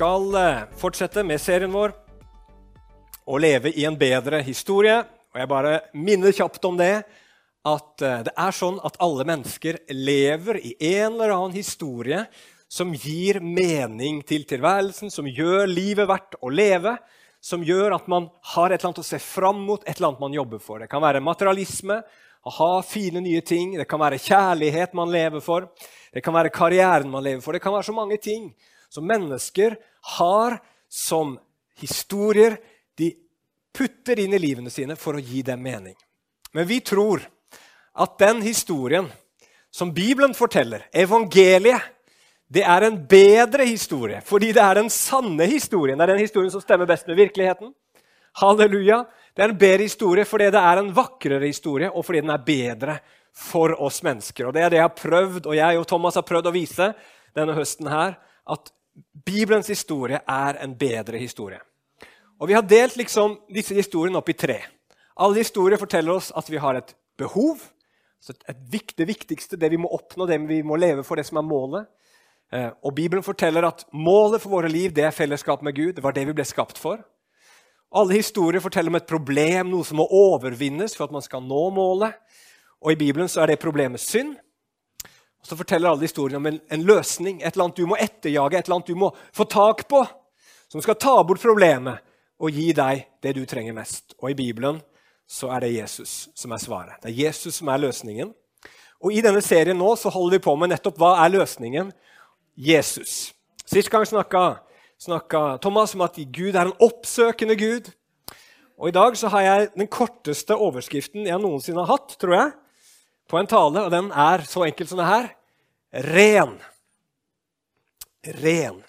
Skal eh, fortsette med serien vår Å leve i en bedre historie. Og jeg bare minner kjapt om det at eh, det er sånn at alle mennesker lever i en eller annen historie som gir mening til tilværelsen, som gjør livet verdt å leve, som gjør at man har et eller annet å se fram mot, et eller annet man jobber for. Det kan være materialisme, å ha fine, nye ting. Det kan være kjærlighet man lever for. Det kan være karrieren man lever for. Det kan være så mange ting som mennesker har som historier de putter inn i livene sine for å gi dem mening. Men vi tror at den historien som Bibelen forteller, evangeliet, det er en bedre historie fordi det er den sanne historien. Det er den historien som stemmer best med virkeligheten. Halleluja. Det er en bedre historie fordi det er en vakrere historie, og fordi den er bedre for oss mennesker. Og Det er det jeg har prøvd, og jeg og Thomas har prøvd å vise denne høsten her, at Bibelens historie er en bedre historie. Og Vi har delt liksom disse historiene opp i tre. Alle historier forteller oss at vi har et behov. Et, det viktigste, det vi må oppnå, det vi må leve for, det som er målet. Eh, og Bibelen forteller at målet for våre liv det er fellesskap med Gud. Det var det vi ble skapt for. Alle historier forteller om et problem, noe som må overvinnes for at man skal nå målet. Og I Bibelen så er det problemet synd. Og Så forteller alle historien om en, en, løsning, et eller annet du må etterjage, et eller annet du må få tak på, som skal ta bort problemet og gi deg det du trenger mest. Og I Bibelen så er det Jesus som er svaret. Det er Jesus som er løsningen. Og I denne serien nå så holder vi på med nettopp hva er løsningen? Jesus. Sist gang snakka snakka Thomas om at Gud er en oppsøkende Gud. Og I dag så har jeg den korteste overskriften jeg noensinne har hatt, tror jeg, på en tale, og den er så enkel som det her ren. Ren.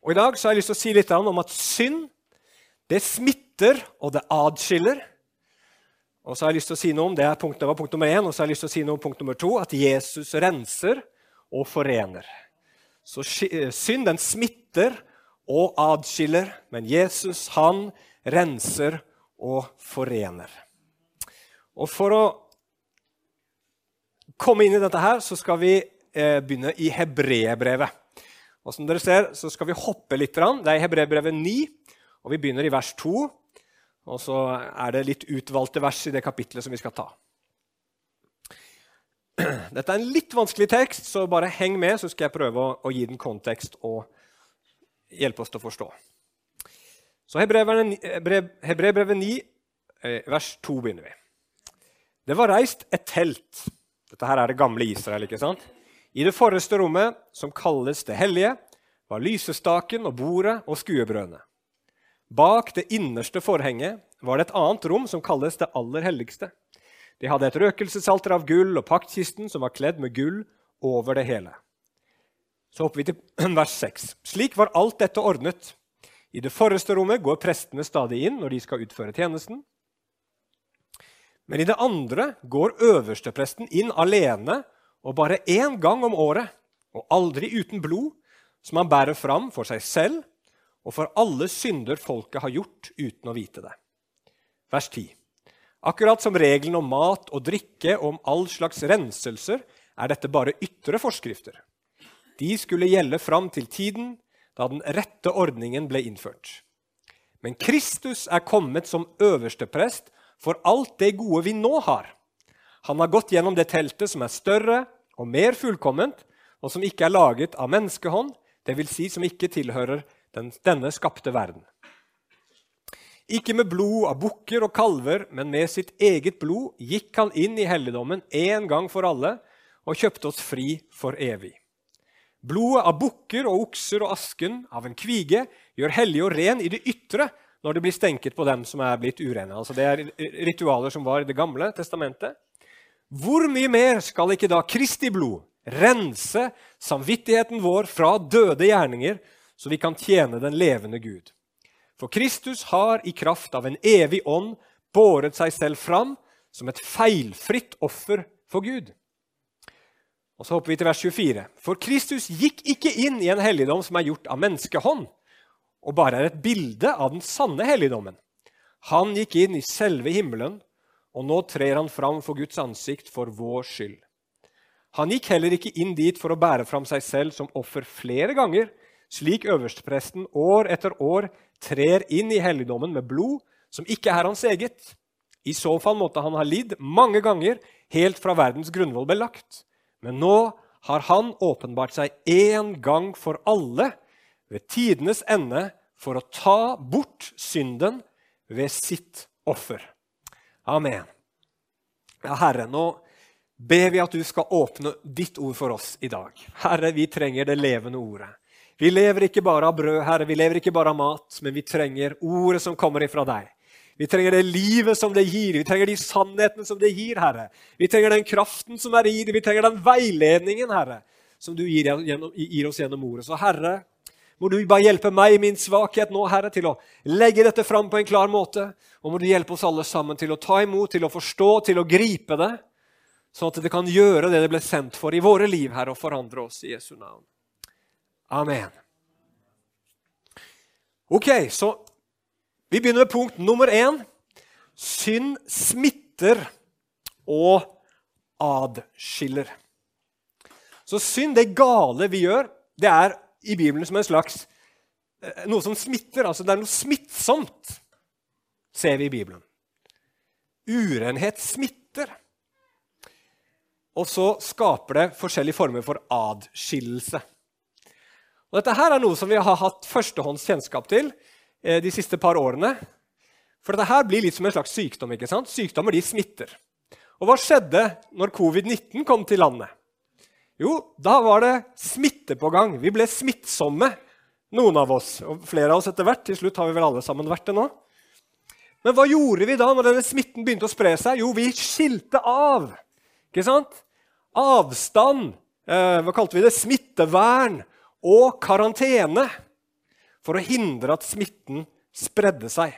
Og I dag så har jeg lyst til å si litt om at synd det smitter, og det adskiller. Og så har jeg lyst til å si noe om det, punkt, det var punkt nummer én, og så har jeg lyst til å si noe om punkt nummer to, at Jesus renser og forener. Så synd den smitter, og adskiller, men Jesus han renser og forener. Og For å komme inn i dette her, så skal vi eh, begynne i Hebreerbrevet. Og som dere ser, så skal vi hoppe litt. Det er i Hebreerbrevet 9, og vi begynner i vers 2. Og så er det litt utvalgte vers i det kapitlet som vi skal ta. Dette er en litt vanskelig tekst, så bare heng med, så skal jeg prøve å, å gi den kontekst og hjelpe oss til å forstå. Så Hebrebrevet 9, eh, vers 2 begynner vi. Det var reist et telt. Dette her er det gamle Israel. ikke sant? I det forreste rommet, som kalles Det hellige, var lysestaken og bordet og skuebrødene. Bak det innerste forhenget var det et annet rom som kalles Det aller helligste. De hadde et røkelsesalter av gull og paktkisten som var kledd med gull over det hele. Så hopper vi til vers 6. Slik var alt dette ordnet. I det forreste rommet går prestene stadig inn når de skal utføre tjenesten. Men i det andre går øverstepresten inn alene og bare én gang om året, og aldri uten blod, som han bærer fram for seg selv og for alle synder folket har gjort uten å vite det. Vers 10. Akkurat som regelen om mat og drikke og om all slags renselser er dette bare ytre forskrifter. De skulle gjelde fram til tiden da den rette ordningen ble innført. Men Kristus er kommet som øversteprest for alt det gode vi nå har. Han har gått gjennom det teltet som er større og mer fullkomment, og som ikke er laget av menneskehånd, dvs. Si som ikke tilhører den, denne skapte verden. Ikke med blod av bukker og kalver, men med sitt eget blod gikk han inn i helligdommen en gang for alle og kjøpte oss fri for evig. Blodet av bukker og okser og asken av en kvige gjør hellig og ren i det ytre når det blir stenket på dem som er blitt urene. Altså Det er ritualer som var i Det gamle testamentet. Hvor mye mer skal ikke da Kristi blod rense samvittigheten vår fra døde gjerninger, så vi kan tjene den levende Gud? For Kristus har i kraft av en evig ånd båret seg selv fram som et feilfritt offer for Gud. Og Så hopper vi til vers 24. For Kristus gikk ikke inn i en helligdom som er gjort av menneskehånd, og bare er et bilde av den sanne helligdommen. Han gikk inn i selve himmelen, og nå trer han fram for Guds ansikt for vår skyld. Han gikk heller ikke inn dit for å bære fram seg selv som offer flere ganger, slik øverstepresten år etter år trer inn i helligdommen med blod som ikke er hans eget. I så fall måtte han ha lidd mange ganger helt fra verdens grunnvoll ble lagt. Men nå har han åpenbart seg én gang for alle ved tidenes ende for å ta bort synden ved sitt offer. Amen. Ja, Herre, nå ber vi at du skal åpne ditt ord for oss i dag. Herre, vi trenger det levende ordet. Vi lever ikke bare av brød, Herre, vi lever ikke bare av mat, men vi trenger ordet som kommer ifra deg. Vi trenger det livet som det gir, vi trenger de sannhetene som det gir, Herre. Vi trenger den kraften som er i det, vi trenger den veiledningen, Herre, som du gir, gjennom, gir oss gjennom ordet. Så Herre, må du bare hjelpe meg i min svakhet nå, Herre, til å legge dette fram på en klar måte. Og må du hjelpe oss alle sammen til å ta imot, til å forstå, til å gripe det sånn at det kan gjøre det det ble sendt for i våre liv her, og forandre oss i Jesu navn. Amen. Ok, så vi begynner med punkt nummer én. Synd smitter og adskiller. Så synd, det gale vi gjør, det er i Bibelen som en slags eh, noe som smitter. altså Det er noe smittsomt, ser vi i Bibelen. Urenhet smitter. Og så skaper det forskjellige former for adskillelse. Og dette her er noe som vi har hatt førstehånds kjennskap til eh, de siste par årene. For dette her blir litt som en slags sykdom. ikke sant? Sykdommer de smitter. Og hva skjedde når covid-19 kom til landet? Jo, da var det smitte på gang. Vi ble smittsomme, noen av oss. Og flere av oss etter hvert. Til slutt har vi vel alle sammen vært det nå. Men hva gjorde vi da når denne smitten begynte å spre seg? Jo, vi skilte av. Ikke sant? Avstand, eh, hva kalte vi det? smittevern og karantene for å hindre at smitten spredde seg.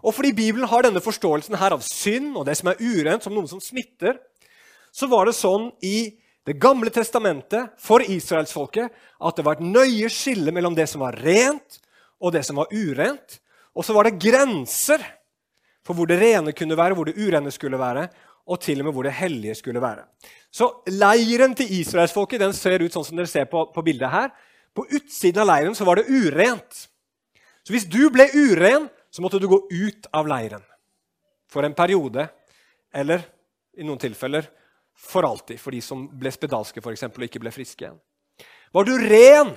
Og fordi Bibelen har denne forståelsen her av synd og det som er urent, som noe som smitter, så var det sånn i Det gamle testamentet for israelsfolket at det var et nøye skille mellom det som var rent, og det som var urent. Og så var det grenser for hvor det rene kunne være, hvor det urene skulle være og til og med hvor det hellige skulle være. Så Leiren til israelsfolket den ser ut sånn som dere ser på, på bildet her. På utsiden av leiren så var det urent. Så hvis du ble uren, så måtte du gå ut av leiren for en periode. Eller i noen tilfeller for alltid, for de som ble spedalske for eksempel, og ikke ble friske igjen. Var du ren,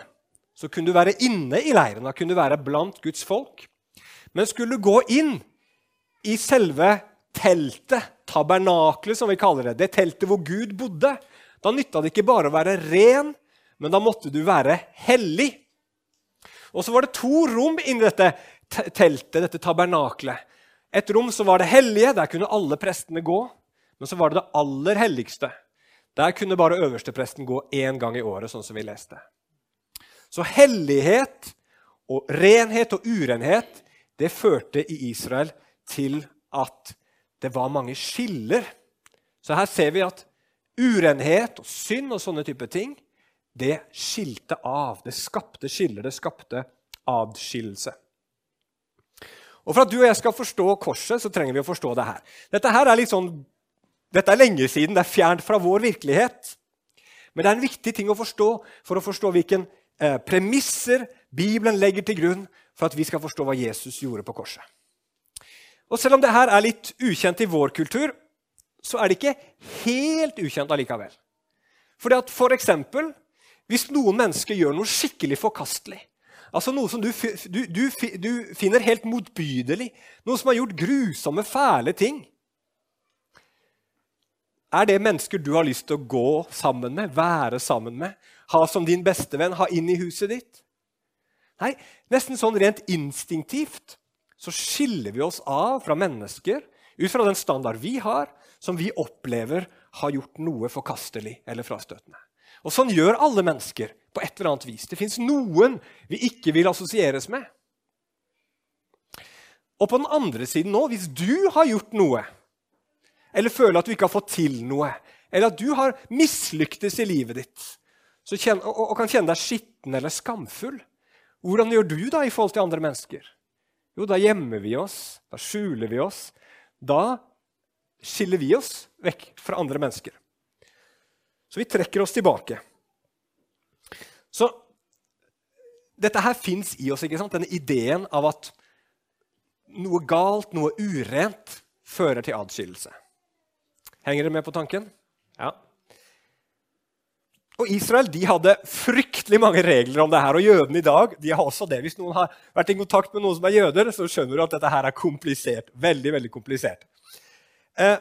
så kunne du være inne i leiren. Da kunne du være blant Guds folk. Men skulle du gå inn i selve teltet, tabernaklet som vi kaller det, det teltet hvor Gud bodde, da nytta det ikke bare å være ren, men da måtte du være hellig. Og så var det to rom inni dette teltet, dette tabernaklet. Et rom som var det hellige, der kunne alle prestene gå. Men så var det det aller helligste. Der kunne bare øverstepresten gå én gang i året, sånn som vi leste. Så hellighet og renhet og urenhet det førte i Israel til at det var mange skiller. Så her ser vi at urenhet og synd og sånne type ting det skilte av. Det skapte skiller, det skapte adskillelse. Og For at du og jeg skal forstå korset, så trenger vi å forstå det her. Dette her er litt sånn, dette er lenge siden, det er fjernt fra vår virkelighet. Men det er en viktig ting å forstå for å forstå hvilke eh, premisser Bibelen legger til grunn for at vi skal forstå hva Jesus gjorde på korset. Og selv om det her er litt ukjent i vår kultur, så er det ikke helt ukjent allikevel. Fordi at for eksempel, hvis noen mennesker gjør noe skikkelig forkastelig, altså noe som du, du, du, du finner helt motbydelig, noe som har gjort grusomme, fæle ting Er det mennesker du har lyst til å gå sammen med, være sammen med, ha som din bestevenn, ha inn i huset ditt? Nei, nesten sånn rent instinktivt så skiller vi oss av fra mennesker ut fra den standard vi har, som vi opplever har gjort noe forkastelig eller frastøtende. Og Sånn gjør alle mennesker på et eller annet vis. Det fins noen vi ikke vil assosieres med. Og på den andre siden nå, hvis du har gjort noe, eller føler at du ikke har fått til noe, eller at du har mislyktes i livet ditt kjen, og, og kan kjenne deg skitten eller skamfull, hvordan gjør du da i forhold til andre mennesker? Jo, da gjemmer vi oss, da skjuler vi oss. Da skiller vi oss vekk fra andre mennesker. Så vi trekker oss tilbake. Så dette her fins i oss, ikke sant? denne ideen av at noe galt, noe urent, fører til adskillelse. Henger dere med på tanken? Ja. Og Israel de hadde fryktelig mange regler om det her, og jødene i dag de har også det. Hvis noen har vært i kontakt med noen som er jøder, så skjønner du at dette her er komplisert. Veldig, veldig komplisert. Eh,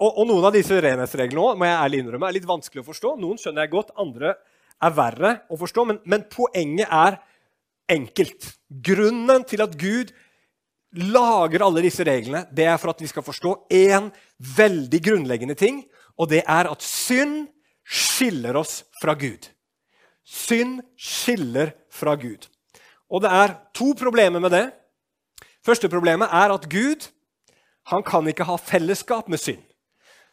og, og, noen av disse renhetsreglene også, må jeg ærlig innrømme, er litt vanskelig å forstå. Noen skjønner jeg godt, andre er verre å forstå. Men, men poenget er enkelt. Grunnen til at Gud lager alle disse reglene, det er for at vi skal forstå én veldig grunnleggende ting, og det er at synd skiller oss fra Gud. Synd skiller fra Gud. Og det er to problemer med det. Første problemet er at Gud han kan ikke ha fellesskap med synd.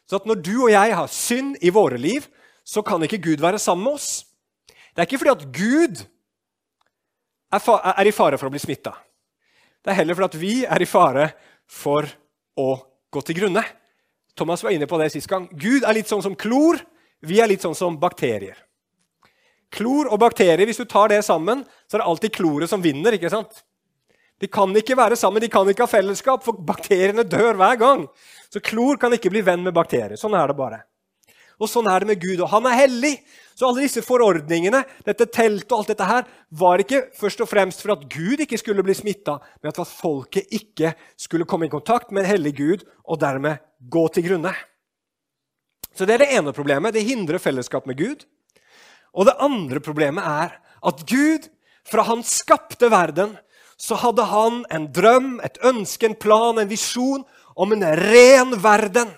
Så at når du og jeg har synd i våre liv, så kan ikke Gud være sammen med oss. Det er ikke fordi at Gud er, i fare for å bli smitta. Det er heller fordi at vi er i fare for å gå til grunne. Thomas var inne på det sist gang. Gud er litt sånn som klor. Vi er litt sånn som bakterier. Klor og bakterier, hvis du tar det sammen, så er det alltid kloret som vinner. ikke sant? De kan ikke være sammen, de kan ikke ha fellesskap, for bakteriene dør hver gang. Så klor kan ikke bli venn med bakterier. Sånn er det bare. Og sånn er det med Gud. Og han er hellig. Så alle disse forordningene, dette teltet og alt dette her, var ikke først og fremst for at Gud ikke skulle bli smitta, men at folket ikke skulle komme i kontakt med en hellig Gud og dermed gå til grunne. Så det er det ene problemet. Det hindrer fellesskap med Gud. Og det andre problemet er at Gud, fra han skapte verden, så hadde han en drøm, et ønske, en plan, en visjon om en ren verden.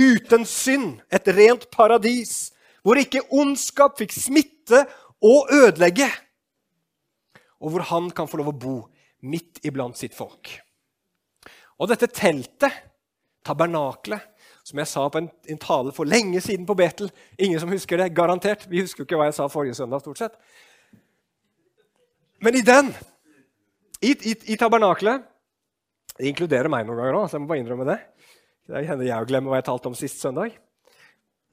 Uten synd. Et rent paradis. Hvor ikke ondskap fikk smitte og ødelegge. Og hvor han kan få lov å bo midt iblant sitt folk. Og dette teltet, tabernaklet, som jeg sa på en, en, tale for lenge siden på Betel. Ingen som husker det? Garantert. Vi husker jo ikke hva jeg sa forrige søndag. stort sett. Men i den, i, i, i tabernaklet Det inkluderer meg noen ganger òg, så jeg må bare innrømme det. Det hender jeg å glemme hva jeg talte om sist søndag.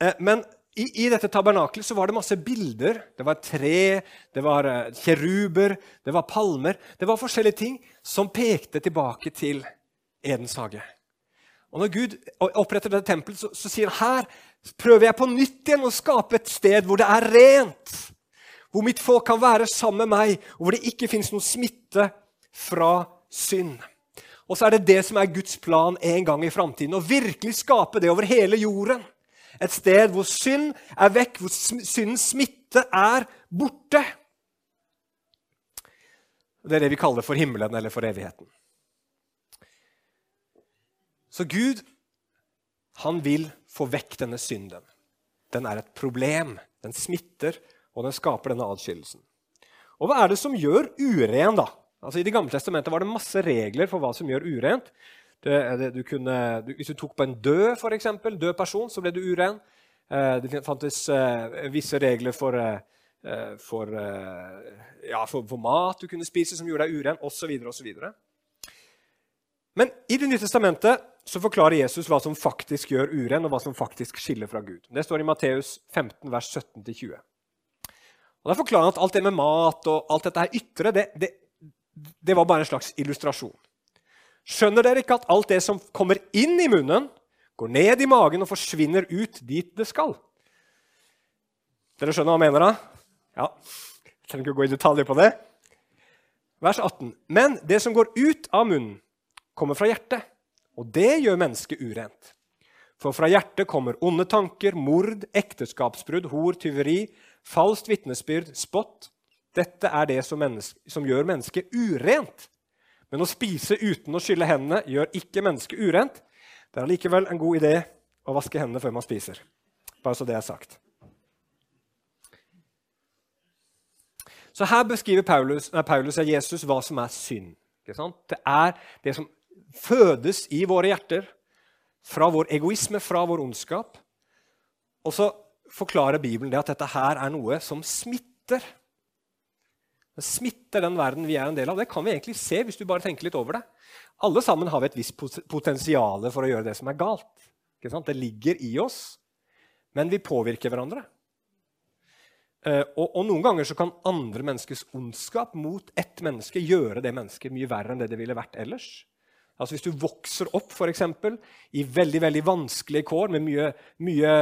Eh, men i, i, dette tabernaklet så var det masse bilder. Det var tre, det var uh, kjeruber, det var palmer. Det var forskjellige ting som pekte tilbake til Edens hage. Og Når Gud oppretter dette tempelet, så, så sier han her prøver jeg på nytt igjen å skape et sted hvor det er rent. Hvor mitt folk kan være sammen med meg, og hvor det ikke fins noen smitte fra synd. Og så er det det som er Guds plan en gang i framtiden. Å virkelig skape det over hele jorden. Et sted hvor synd er vekk, hvor syndens smitte er borte. Det er det vi kaller for himmelen eller for evigheten. Så Gud han vil få vekk denne synden. Den er et problem. Den smitter, og den skaper denne adskillelsen. Og hva er det som gjør uren, da? Altså I Det gamle testamentet var det masse regler for hva som gjør urent. Det, det, du kunne, du, hvis du tok på en død, for eksempel, død person, så ble du uren. Eh, det fantes eh, visse regler for, eh, for, eh, ja, for, for, mat du kunne spise som gjorde deg uren, osv. osv. Men i Det nye testamentet så forklarer Jesus hva som faktisk gjør uren, og hva som faktisk skiller fra Gud. Det står i Matteus 15, vers 17-20. Og Da forklarer han at alt det med mat og alt dette her ytre det, det, det var bare en slags illustrasjon. Skjønner dere ikke at alt det som kommer inn i munnen, går ned i magen og forsvinner ut dit det skal? Dere skjønner hva jeg mener, da? Ja. Jeg trenger ikke å gå i detaljer på det. Vers 18. Men det som går ut av munnen, kommer fra hjertet og det gjør mennesket urent. For fra hjertet kommer onde tanker, mord, ekteskapsbrudd, hor, tyveri, falskt vitnesbyrd, spott. Dette er det som, som, gjør mennesket urent. Men å spise uten å skylle hendene gjør ikke mennesket urent. Det er allikevel en god idé å vaske hendene før man spiser. Bare så det er sagt. Så her beskriver Paulus, Paulus og Jesus hva som er synd. Det er det som fødes i våre hjerter fra vår egoisme, fra vår ondskap. Og så forklarer Bibelen det at dette her er noe som smitter. Det smitter den verden vi er en del av. Det kan vi egentlig se hvis du bare tenker litt over det. Alle sammen har vi et visst potensial for å gjøre det som er galt. Det ligger i oss, men vi påvirker hverandre. Eh, og, og, noen ganger så kan andre menneskers ondskap mot ett menneske gjøre det mennesket mye verre enn det det ville vært ellers. Altså Hvis du vokser opp for eksempel, i veldig veldig vanskelige kår med mye, mye,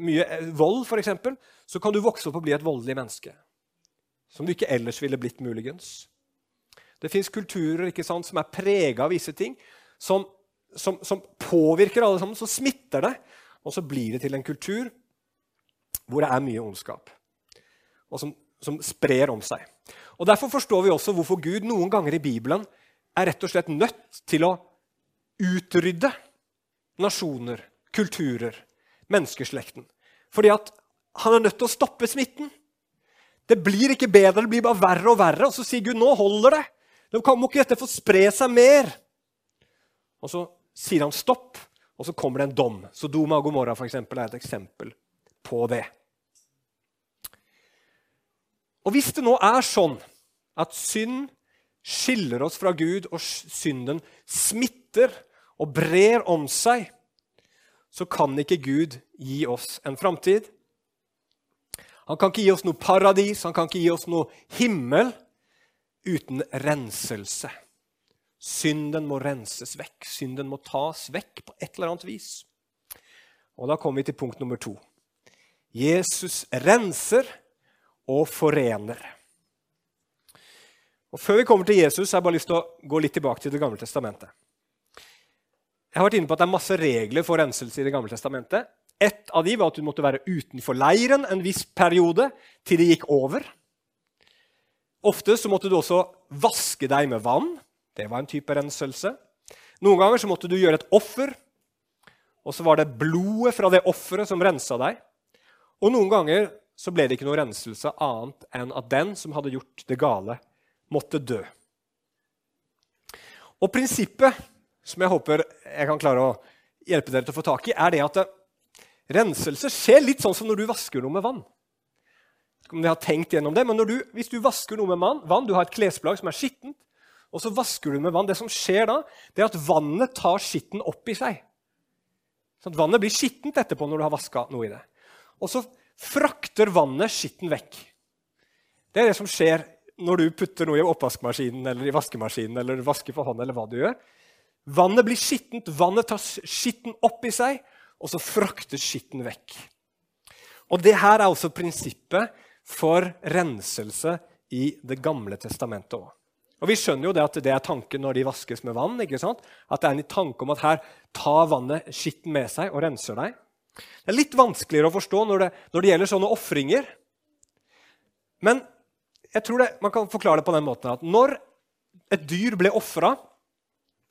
mye vold, for eksempel, så kan du vokse opp og bli et voldelig menneske. Som det ikke ellers ville blitt, muligens. Det fins kulturer ikke sant, som er prega av visse ting, som, som, som, påvirker alle sammen. Så smitter det, og så blir det til en kultur hvor det er mye ondskap. Og som, som sprer om seg. Og Derfor forstår vi også hvorfor Gud noen ganger i Bibelen er rett og slett nødt til å utrydde nasjoner, kulturer, menneskeslekten. Fordi at han er nødt til å stoppe smitten. Det blir ikke bedre, det blir bare verre og verre. Og så sier Gud nå holder det. Nå må ikke dette få spre seg mer. Og så sier han stopp, og så kommer det en dom. Sodoma og Gomorra for eksempel, er et eksempel på det. Og hvis det nå er sånn at synd skiller oss fra Gud, og synden smitter og brer om seg, så kan ikke Gud gi oss en framtid. Han kan ikke gi oss noe paradis, han kan ikke gi oss noe himmel uten renselse. Synden må renses vekk. Synden må tas vekk på et eller annet vis. Og Da kommer vi til punkt nummer to. Jesus renser og forener. Og Før vi kommer til Jesus, har jeg bare lyst til å gå litt tilbake til Det gamle testamentet. Jeg har vært inne på at Det er masse regler for renselse i Det gamle testamentet. Et av de var at du måtte være utenfor leiren en viss periode til det gikk over. Ofte så måtte du også vaske deg med vann. Det var en type renselse. Noen ganger så måtte du gjøre et offer, og så var det blodet fra det offeret som rensa deg. Og noen ganger så ble det ikke noe renselse annet enn at den som hadde gjort det gale, måtte dø. Og prinsippet som jeg håper jeg kan klare å hjelpe dere til å få tak i, er det at renselse skjer litt sånn som når du vasker noe med vann. Om har tenkt gjennom det, men du, Hvis du vasker noe med vann, du har et klesplagg som er skittent, og så vasker du med vann, det som skjer da, det er at vannet tar skitten opp i seg. Sånn Vannet blir skittent etterpå når du har vaska noe i det. Og så frakter vannet skitten vekk. Det er det som skjer når du putter noe i oppvaskmaskinen eller i vaskemaskinen eller vasker for hånd. eller hva du gjør. Vannet blir skittent, vannet tar skitten opp i seg, og så frakte skitten vekk. Og det her er også prinsippet for renselse i Det gamle testamentet òg. Og Vi skjønner jo det at det er tanken når de vaskes med vann. ikke sant? At det er en tanke om at her tar vannet skitten med seg og renser deg. Det er litt vanskeligere å forstå når det, når det gjelder sånne ofringer. Men jeg tror det, man kan forklare det på den måten at når et dyr ble ofra,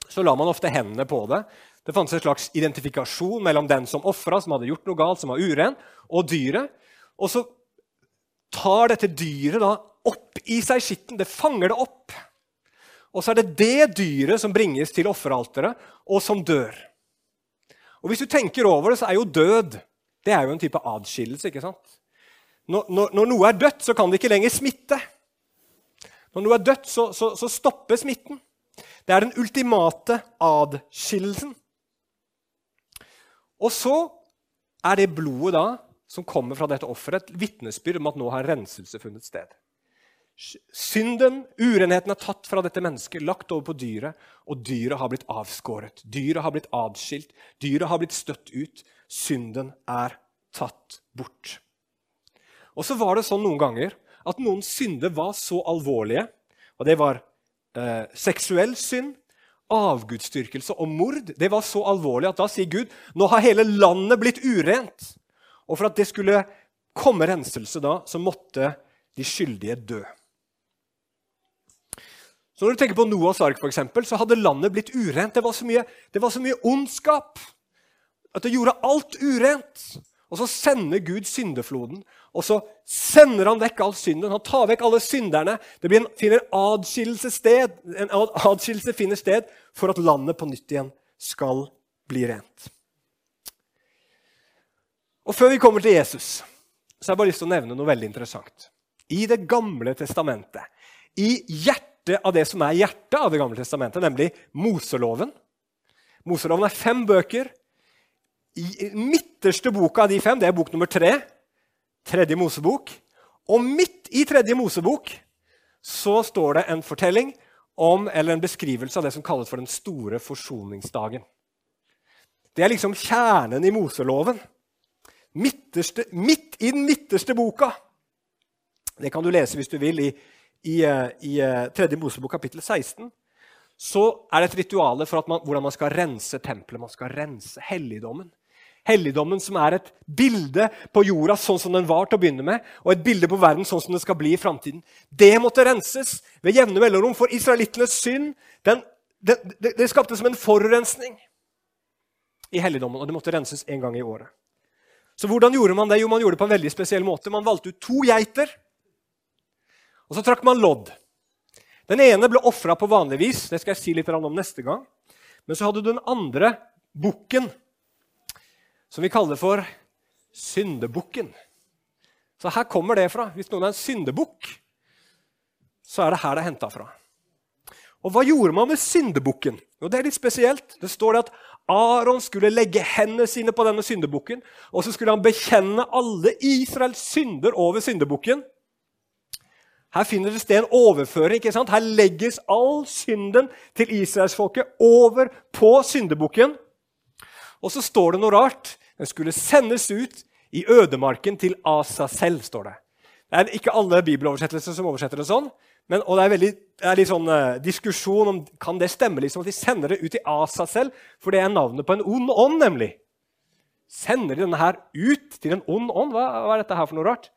så la man ofte hendene på det. Det fantes en slags identifikasjon mellom den som ofra, som hadde gjort noe galt, som var uren, og dyret. Og så tar dette dyret da opp i seg skitten. Det fanger det opp. Og så er det det dyret som bringes til offeralteret, og som dør. Og Hvis du tenker over det, så er jo død det er jo en type adskillelse. ikke sant? Når, når, når noe er dødt, så kan det ikke lenger smitte. Når noe er dødt, så, så, så stopper smitten. Det er den ultimate adskillelsen. Og så er det blodet da, som kommer fra dette offeret, et vitnesbyrd om at nå har renselse funnet sted. Synden, urenheten, er tatt fra dette mennesket, lagt over på dyret, og dyret har blitt avskåret. Dyret har blitt adskilt, dyret har blitt støtt ut. Synden er tatt bort. Og så var det sånn noen ganger at noen synder var så alvorlige, og det var eh, seksuell synd, avgudsdyrkelse og mord. Det var så alvorlig at da sier Gud nå har hele landet blitt urent. Og for at det skulle komme renselse da, så måtte de skyldige dø. Så når du tenker på Noahs ark, for eksempel, så hadde landet blitt urent. Det var så mye, det var så mye ondskap at det gjorde alt urent. Og så sender Gud syndefloden, og så sender han vekk all synden. Han tar vekk alle synderne. Det en, finner adskillelse sted, en adskillelse finner sted for at landet på nytt igjen skal bli rent. Og Før vi kommer til Jesus, så har jeg bare lyst til å nevne noe veldig interessant. I Det gamle testamentet, i hjertet av det som er hjertet av Det gamle testamentet, nemlig Moseloven Moseloven er fem bøker i midterste boka av de fem, det er bok nummer tre, tredje Mosebok, Og midt i tredje Mosebok så står det en fortelling om, eller en beskrivelse av det som kalles for den store forsoningsdagen. Det er liksom kjernen i Moseloven. Midterste, midt i den midterste boka. Det kan du lese hvis du vil i, i, eh, i 3. Eh, Mosebok kapittel 16. Så er det et ritual for man, hvordan man skal rense tempelet. Man skal rense helligdommen helligdommen som er et bilde på jorda sånn som den var til å begynne med, og et bilde på verden sånn som den skal bli i framtiden. Det måtte renses ved jevne mellomrom, for israelittenes synd den, det, det, det skapte som en forurensning i helligdommen, og det måtte renses en gang i året. Så hvordan gjorde man det? Jo, man gjorde det på en veldig spesiell måte. Man valgte ut to geiter, og så trakk man lodd. Den ene ble ofra på vanlig vis, det skal jeg si litt om neste gang. Men så hadde du den andre bukken som vi kaller for syndebukken. Så her kommer det fra. Hvis noen er en syndebukk, så er det her det er henta fra. Og hva gjorde man med syndebukken? Jo, det er litt spesielt. Det står det at Aron skulle legge hendene sine på denne syndebukken, og så skulle han bekjenne alle Israels synder over syndebukken. Her finner det sted en overføring. ikke sant? Her legges all synden til israelsfolket over på syndebukken. Og så står det noe rart. Den skulle sendes ut i ødemarken til Asa selv, står det. Det er ikke alle bibeloversettelser som oversetter det sånn. Men, og det er, veldig, det er litt sånn uh, diskusjon om kan det stemme liksom at de sender det ut i Asa selv, for det er navnet på en ond ånd, nemlig. Sender de denne her ut til en ond ånd? Hva, hva er dette her for noe rart?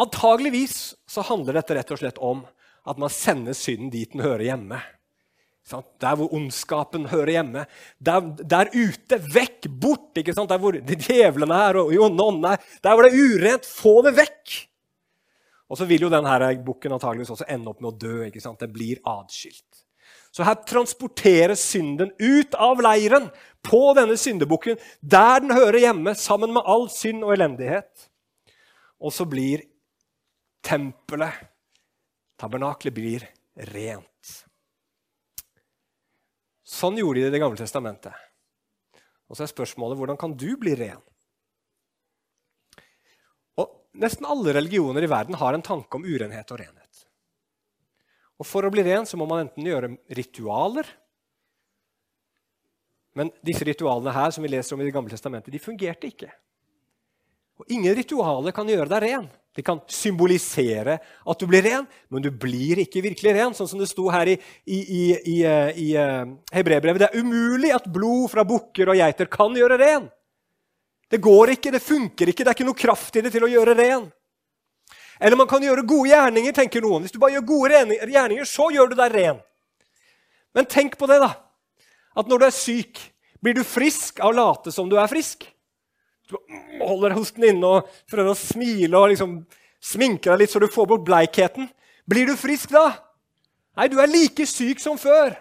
Antageligvis så handler dette rett og slett om at man sender synden dit den hører hjemme. Der hvor ondskapen hører hjemme. Der, der ute. Vekk! Bort! ikke sant? Der hvor djevlene er og åndene er. Der hvor det er urent. Få det vekk! Og så vil jo denne bukken antageligvis også ende opp med å dø. ikke sant? Den blir adskilt. Så her transporteres synden ut av leiren på denne syndebukken, der den hører hjemme, sammen med all synd og elendighet. Og så blir tempelet, tabernaklet, blir rent. Sånn gjorde de i Det gamle testamentet. Og så er spørsmålet hvordan kan du bli ren? Og Nesten alle religioner i verden har en tanke om urenhet og renhet. Og For å bli ren så må man enten gjøre ritualer Men disse ritualene her som vi leser om i Det gamle testamentet, de fungerte ikke. Og Ingen ritualer kan gjøre deg ren. De kan symbolisere at du blir ren, men du blir ikke virkelig ren. Sånn som det sto her i, i, i, i, i uh, Hebrebrevet. Det er umulig at blod fra bukker og geiter kan gjøre ren. Det går ikke, det funker ikke, det er ikke noe kraft i det til å gjøre ren. Eller man kan gjøre gode gjerninger, tenker noen. Hvis du bare gjør gode gjerninger, så gjør du deg ren. Men tenk på det, da. At når du er syk, blir du frisk av å late som du er frisk? Du holder hosten inne og prøver å smile og liksom sminke deg litt så du får bort bleikheten. Blir du frisk da? Nei, du er like syk som før.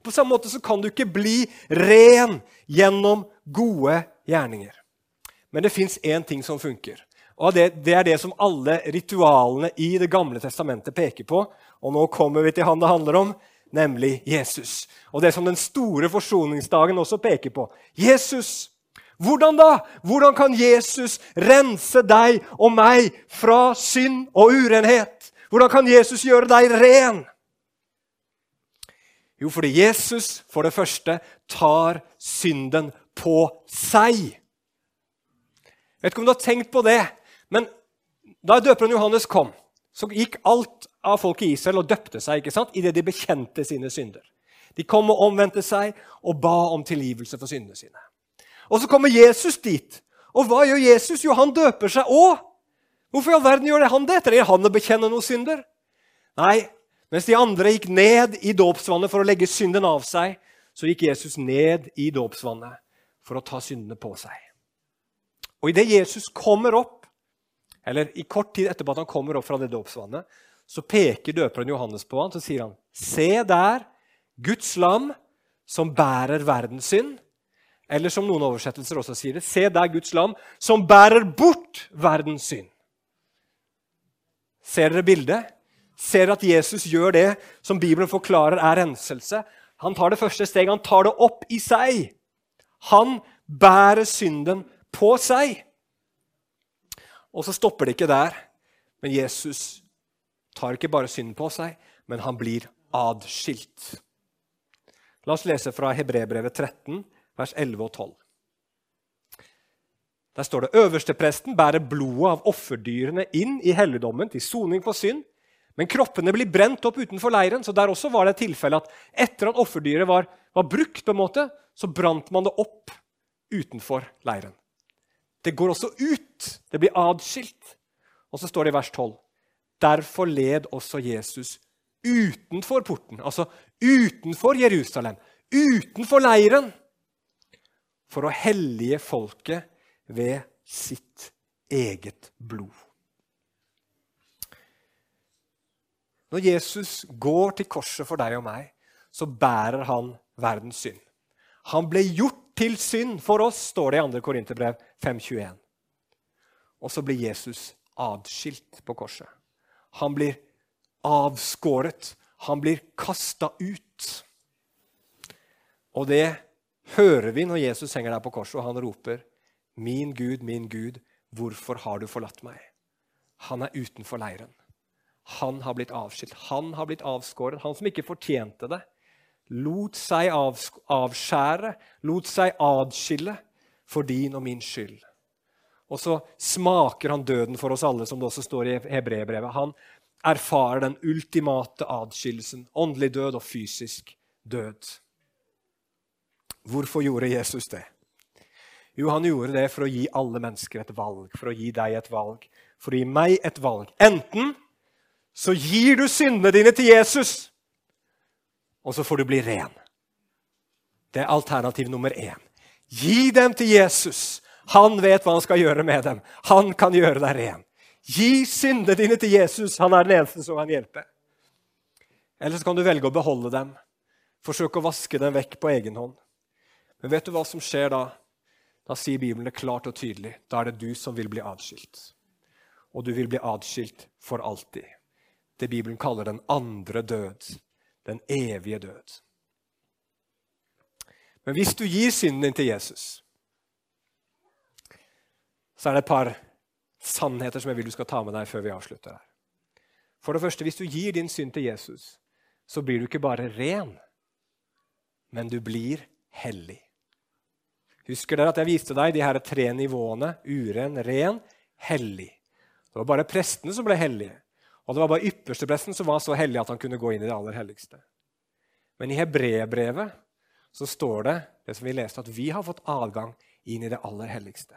På samme måte så kan du ikke bli ren gjennom gode gjerninger. Men det fins én ting som funker. Og det, det, er det som alle ritualene i Det gamle testamentet peker på. Og nå kommer vi til han det handler om, nemlig Jesus. Og det som den store forsoningsdagen også peker på. Jesus hvordan da? Hvordan kan Jesus rense deg og meg fra synd og urenhet? Hvordan kan Jesus gjøre deg ren? Jo, fordi Jesus for det første tar synden på seg. Jeg vet ikke om du har tenkt på det, men da døperen Johannes kom, så gikk alt av folk i Israel og døpte seg ikke sant? idet de bekjente sine synder. De kom og omvendte seg og ba om tilgivelse for syndene sine. Og så kommer Jesus dit. Og hva gjør Jesus? Jo, han døper seg òg. Hvorfor i all verden gjør han det? Trenger han å bekjenne noen synder? Nei, mens de andre gikk ned i dåpsvannet for å legge synden av seg, så gikk Jesus ned i dåpsvannet for å ta syndene på seg. Og idet Jesus kommer opp, eller i kort tid etterpå at han kommer opp fra det dåpsvannet, så peker døperen Johannes på ham, så sier han, Se der, Guds lam, som bærer verdens synd. Eller som noen oversettelser også sier det, se der Guds lam som bærer bort verdens synd. Ser dere bildet? Ser at Jesus gjør det som Bibelen forklarer er renselse. Han tar det første steget, han tar det opp i seg. Han bærer synden på seg. Og så stopper det ikke der. Men Jesus tar ikke bare synden på seg, men han blir adskilt. La oss lese fra Hebrebrevet 13, vers 11 og 12. Der står det øverstepresten bærer blodet av offerdyrene inn i helligdommen til soning for synd. Men kroppene blir brent opp utenfor leiren. så der også var det et tilfelle at Etter at offerdyret var, var brukt, på en måte, så brant man det opp utenfor leiren. Det går også ut. Det blir adskilt. Og så står det i vers 12.: Derfor led også Jesus utenfor porten, altså utenfor Jerusalem, utenfor leiren, for å hellige folket ved sitt eget blod. Når Jesus går til korset for deg og meg, så bærer han verdens synd. Han ble gjort til synd for oss, står det i 2. Korinterbrev 5.21. Og så blir Jesus adskilt på korset. Han blir avskåret. Han blir kasta ut. Og det hører vi når Jesus henger der på korset, og han roper, 'Min Gud, min Gud, hvorfor har du forlatt meg?' Han er utenfor leiren. Han har blitt avskilt. Han har blitt avskåret. Han som ikke fortjente det, lot seg avskjære, lot seg adskille for din og min skyld. Og så smaker han døden for oss alle, som det også står i hebreerbrevet. Han erfarer den ultimate adskillelsen, åndelig død og fysisk død. Hvorfor gjorde Jesus det? Jo, han gjorde det for å gi alle mennesker et valg, for å gi deg et valg, for å gi meg et valg. Enten så gir du syndene dine til Jesus, og så får du bli ren. Det er alternativ nummer én. Gi dem til Jesus. Han vet hva han skal gjøre med dem. Han kan gjøre deg ren. Gi syndene dine til Jesus. Han er den eneste som kan hjelpe. Eller så kan du velge å beholde dem. Forsøke å vaske dem vekk på egen hånd. Men vet du hva som skjer da? Da sier Bibelen det klart og tydelig. Da er det du som vil bli adskilt. Og du vil bli adskilt for alltid. Det Bibelen kaller den andre død. Den evige død. Men hvis du gir synden din til Jesus, så er det et par sannheter som jeg vil du skal ta med deg før vi avslutter her. For det første, hvis du gir din synd til Jesus, så blir du ikke bare ren, men du blir hellig. Husker dere at jeg viste deg de her tre nivåene? Uren, ren, hellig. Det var bare prestene som ble hellige. Og det var bare ypperstepresten som var så hellig at han kunne gå inn i det aller helligste. Men i hebreerbrevet så står det det som vi leste, at vi har fått adgang inn i det aller helligste.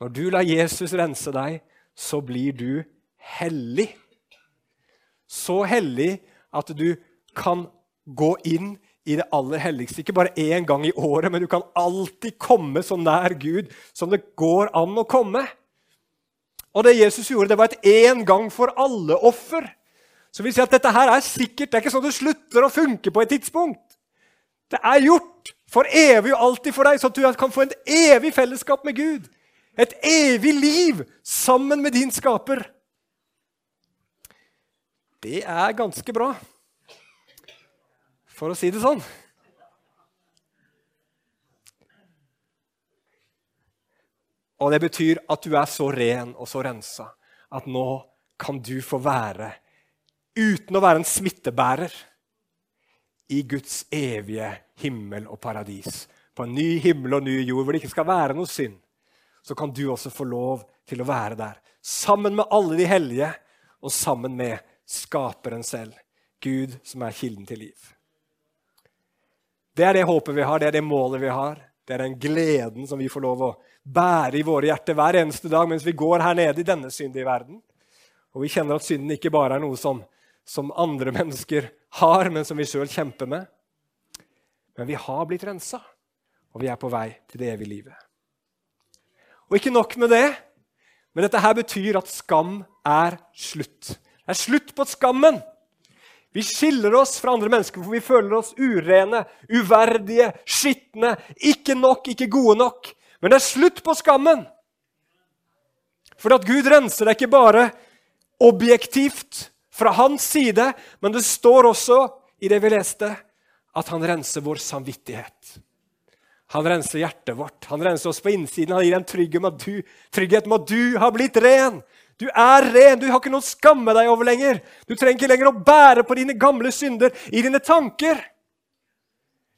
Når du lar Jesus rense deg, så blir du hellig. Så hellig at du kan gå inn i det aller helligste. Ikke bare én gang i året, men du kan alltid komme så nær Gud som det går an å komme. Og det Jesus gjorde, det var et én gang for alle-offer. Så vi sier at dette her er sikkert. Det er ikke sånn det slutter å funke på et tidspunkt. Det er gjort for evig og alltid for deg, så at du kan få et evig fellesskap med Gud. Et evig liv sammen med din skaper. Det er ganske bra for å si det sånn. Og det betyr at du er så ren og så rensa at nå kan du få være, uten å være en smittebærer, i Guds evige himmel og paradis. På en ny himmel og ny jord hvor det ikke skal være noe synd. Så kan du også få lov til å være der, sammen med alle de hellige og sammen med Skaperen selv, Gud som er kilden til liv. Det er det håpet vi har, det er det målet vi har. Det er den gleden som vi får lov å bære i våre hjerter hver eneste dag mens vi går her nede i denne syndige verden. Og vi kjenner at synden ikke bare er noe som, som andre mennesker har, men som vi sjøl kjemper med. Men vi har blitt rensa, og vi er på vei til det evige livet. Og ikke nok med det, men dette her betyr at skam er slutt. Det er slutt på skammen! Vi skiller oss fra andre mennesker, for vi føler oss urene, uverdige, skitne, ikke nok, ikke gode nok. Men det er slutt på skammen! For at Gud renser deg ikke bare objektivt fra hans side, men det står også i det vi leste, at han renser vår samvittighet. Han renser hjertet vårt. Han renser oss på innsiden. Han gir en trygghet med at du, trygghet om at du har blitt ren. Du er ren. Du har ikke noe å skamme deg over lenger. Du trenger ikke lenger å bære på dine gamle synder i dine tanker.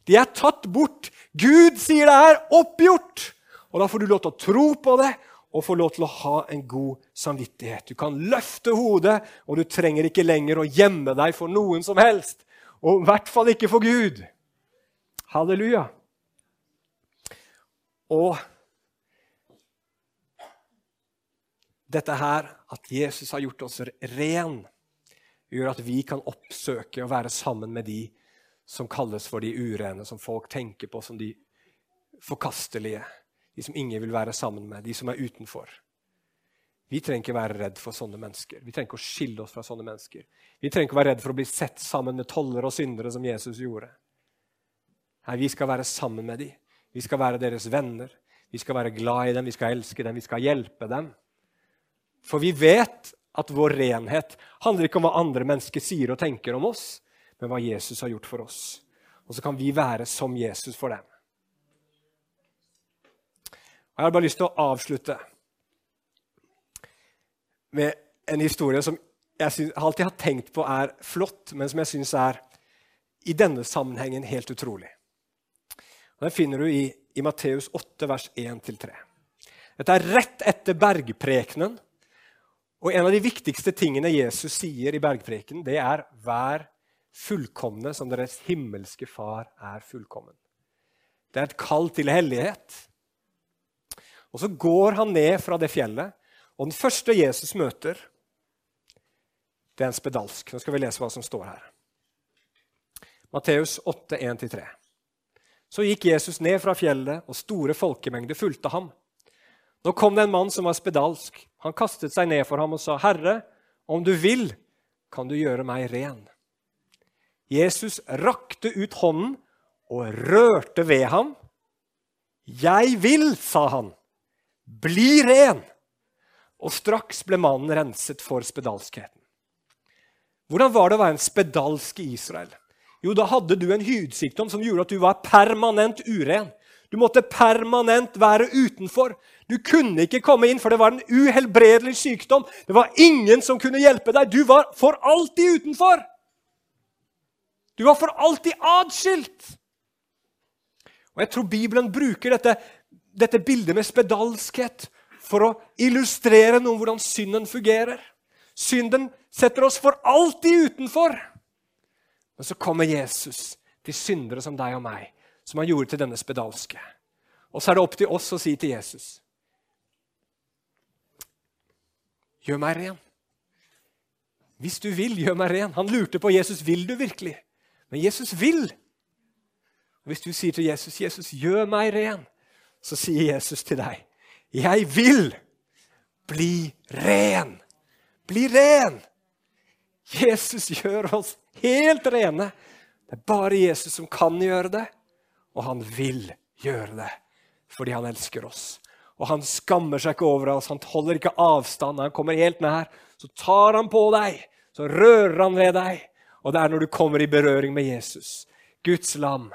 De er tatt bort. Gud sier det er oppgjort. Og Da får du lov til å tro på det og få lov til å ha en god samvittighet. Du kan løfte hodet, og du trenger ikke lenger å gjemme deg for noen som helst. Og i hvert fall ikke for Gud. Halleluja. Og dette her, at Jesus har gjort oss ren, gjør at vi kan oppsøke og være sammen med de som kalles for de urene, som folk tenker på som de forkastelige, de som ingen vil være sammen med, de som er utenfor. Vi trenger ikke være redd for sånne mennesker. Vi trenger ikke å skille oss fra sånne mennesker. Vi trenger ikke være redd for å bli sett sammen med tollere og syndere, som Jesus gjorde. Nei, Vi skal være sammen med dem. Vi skal være deres venner. Vi skal være glad i dem, vi skal elske dem, vi skal hjelpe dem. For vi vet at vår renhet handler ikke om hva andre mennesker sier og tenker om oss, men hva Jesus har gjort for oss. Og så kan vi være som Jesus for dem. Og Jeg har bare lyst til å avslutte med en historie som jeg synes, alltid har tenkt på er flott, men som jeg syns er i denne sammenhengen helt utrolig. Og Den finner du i, i Matteus 8, vers 1-3. Dette er rett etter bergprekenen. Og En av de viktigste tingene Jesus sier i bergpreken, det er 'vær fullkomne som deres himmelske Far er fullkommen'. Det er et kall til hellighet. Og Så går han ned fra det fjellet, og den første Jesus møter, det er en spedalsk. Nå skal vi lese hva som står her. Matteus 8, 1-3. Så gikk Jesus ned fra fjellet, og store folkemengder fulgte ham. Nå kom det en mann som var spedalsk. Han kastet seg ned for ham og sa, 'Herre, om du vil, kan du gjøre meg ren.' Jesus rakte ut hånden og rørte ved ham. 'Jeg vil', sa han. 'Bli ren.' Og straks ble mannen renset for spedalskheten. Hvordan var det å være en spedalsk i Israel? Jo, da hadde du en hudsykdom som gjorde at du var permanent uren. Du måtte permanent være utenfor. Du kunne ikke komme inn, for det var en uhelbredelig sykdom. Det var ingen som kunne hjelpe deg. Du var for alltid utenfor. Du var for alltid atskilt. Og Jeg tror Bibelen bruker dette, dette bildet med spedalskhet for å illustrere noe om hvordan synden fungerer. Synden setter oss for alltid utenfor. Men så kommer Jesus til syndere som deg og meg, som han gjorde til denne spedalske. Og så er det opp til oss å si til Jesus Gjør meg ren. Hvis du vil, gjør meg ren. Han lurte på Jesus vil du virkelig. Men Jesus vil. Og Hvis du sier til Jesus, 'Jesus, gjør meg ren', så sier Jesus til deg, 'Jeg vil bli ren'. Bli ren! Jesus gjør oss helt rene. Det er bare Jesus som kan gjøre det, og han vil gjøre det fordi han elsker oss. Og han skammer seg ikke over oss, han holder ikke avstand. Han kommer helt nær. Så tar han på deg, så rører han ved deg. Og det er når du kommer i berøring med Jesus, Guds lam,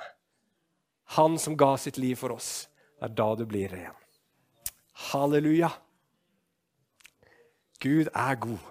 han som ga sitt liv for oss, det er da du blir ren. Halleluja. Gud er god.